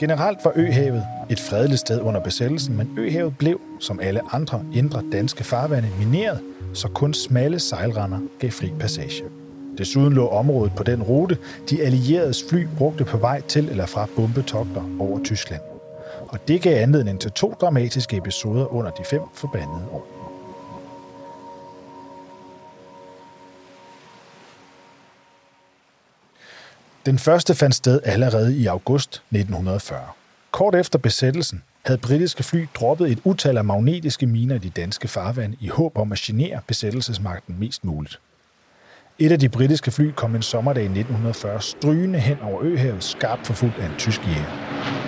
Generelt var Øhavet et fredeligt sted under besættelsen, men Øhavet blev, som alle andre indre danske farvande, mineret, så kun smalle sejlrender gav fri passage. Desuden lå området på den rute, de allieredes fly brugte på vej til eller fra bombetogter over Tyskland. Og det gav anledning til to dramatiske episoder under de fem forbandede år. Den første fandt sted allerede i august 1940. Kort efter besættelsen havde britiske fly droppet et utal af magnetiske miner i de danske farvand i håb om at genere besættelsesmagten mest muligt. Et af de britiske fly kom en sommerdag i 1940 strygende hen over Øhavet, skarpt forfulgt af en tysk jæger.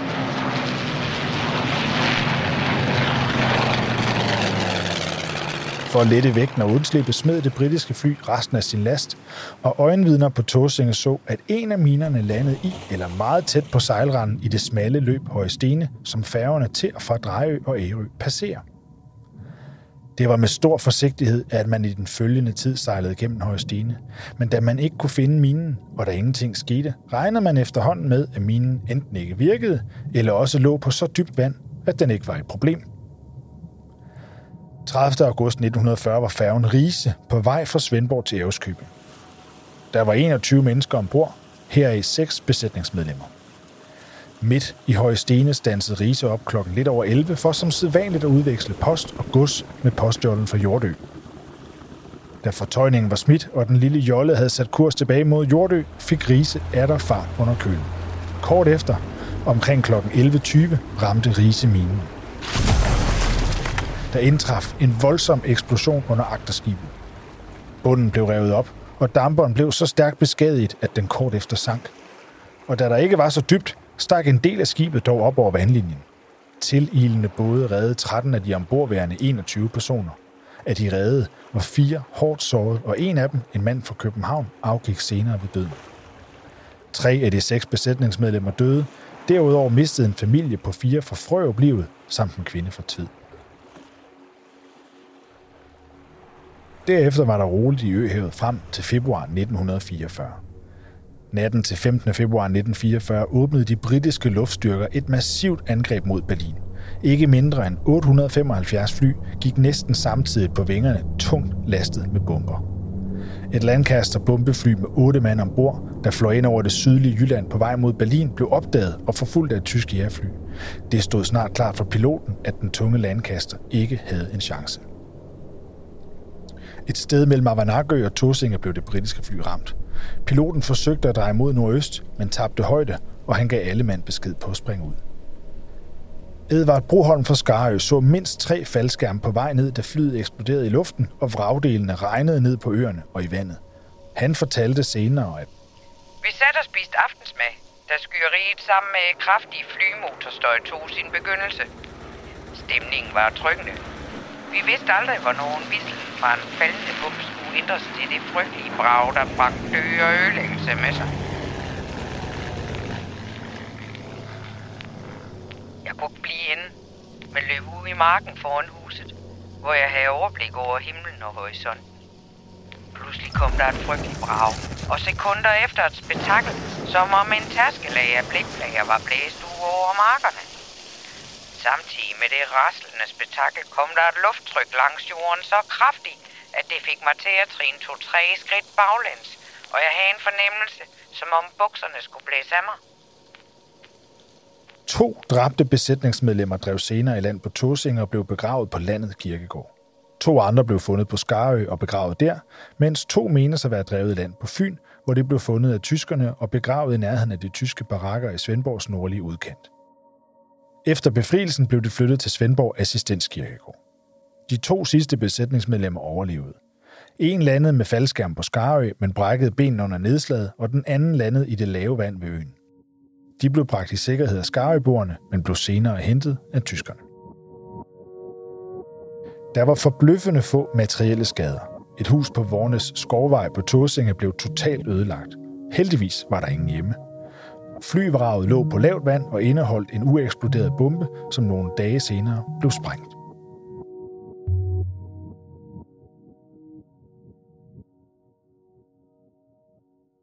For at lette vægten og undslippe smed det britiske fly resten af sin last, og øjenvidner på Tåsinge så, at en af minerne landede i eller meget tæt på sejlranden i det smalle løb Høje Stene, som færgerne til og fra Drejø og Ærø passerer. Det var med stor forsigtighed, at man i den følgende tid sejlede gennem Højesteine, men da man ikke kunne finde minen, og der ingenting skete, regnede man efterhånden med, at minen enten ikke virkede, eller også lå på så dybt vand, at den ikke var et problem. 30. august 1940 var færgen Rise på vej fra Svendborg til Æreskøbing. Der var 21 mennesker ombord, heraf seks besætningsmedlemmer. Midt i Høje Stene stansede Rise op klokken lidt over 11 for som sædvanligt at udveksle post og gods med postjollen fra Jordø. Da fortøjningen var smidt, og den lille jolle havde sat kurs tilbage mod Jordø, fik Rise atter fart under kølen. Kort efter, omkring kl. 11.20, ramte Rise minen. Der indtraf en voldsom eksplosion under agterskibet. Bunden blev revet op, og damperen blev så stærkt beskadiget, at den kort efter sank. Og da der ikke var så dybt, stak en del af skibet dog op over vandlinjen. Tililende både reddede 13 af de ombordværende 21 personer. Af de reddede var fire hårdt såret, og en af dem, en mand fra København, afgik senere ved døden. Tre af de seks besætningsmedlemmer døde. Derudover mistede en familie på fire fra Frørup livet, samt en kvinde fra Tvid. Derefter var der roligt i Øhavet frem til februar 1944. Natten til 15. februar 1944 åbnede de britiske luftstyrker et massivt angreb mod Berlin. Ikke mindre end 875 fly gik næsten samtidig på vingerne tungt lastet med bomber. Et landkaster bombefly med otte mand ombord, der fløj ind over det sydlige Jylland på vej mod Berlin, blev opdaget og forfulgt af et tysk jægerfly. Det stod snart klart for piloten, at den tunge landkaster ikke havde en chance. Et sted mellem Avanakø og Tosinge blev det britiske fly ramt. Piloten forsøgte at dreje mod nordøst, men tabte højde, og han gav alle mand besked på at springe ud. Edvard Broholm fra Skarø så mindst tre faldskærme på vej ned, da flyet eksploderede i luften, og vragdelene regnede ned på øerne og i vandet. Han fortalte senere, at Vi satte og spiste aftensmad, da skyeriet sammen med kraftige flymotorstøj tog sin begyndelse. Stemningen var tryggende, vi vidste aldrig, hvornår en vissel fra en faldende bum skulle ændres til det frygtelige brag, der bragte dø og ødelæggelse med sig. Jeg kunne blive inde, men løb ud i marken foran huset, hvor jeg havde overblik over himlen og horisonten. Pludselig kom der et frygteligt brag, og sekunder efter et spektakel, som om en taskelag af blikflager var blæst ud over markerne. Samtidig med det raslende spektakel kom der et lufttryk langs jorden så kraftigt, at det fik mig til at trine to-tre skridt baglæns, og jeg havde en fornemmelse, som om bukserne skulle blæse af mig. To dræbte besætningsmedlemmer drev senere i land på Tåsing og blev begravet på landet kirkegård. To andre blev fundet på Skarø og begravet der, mens to menes at være drevet i land på Fyn, hvor de blev fundet af tyskerne og begravet i nærheden af de tyske barakker i Svendborgs nordlige udkant. Efter befrielsen blev det flyttet til Svendborg Assistenskirkegård. De to sidste besætningsmedlemmer overlevede. En landede med faldskærm på Skarø, men brækkede benene under nedslaget, og den anden landede i det lave vand ved øen. De blev bragt i sikkerhed af Skarøboerne, men blev senere hentet af tyskerne. Der var forbløffende få materielle skader. Et hus på Vornes skovvej på Torsinge blev totalt ødelagt. Heldigvis var der ingen hjemme. Flyvraget lå på lavt vand og indeholdt en ueksploderet bombe, som nogle dage senere blev sprængt.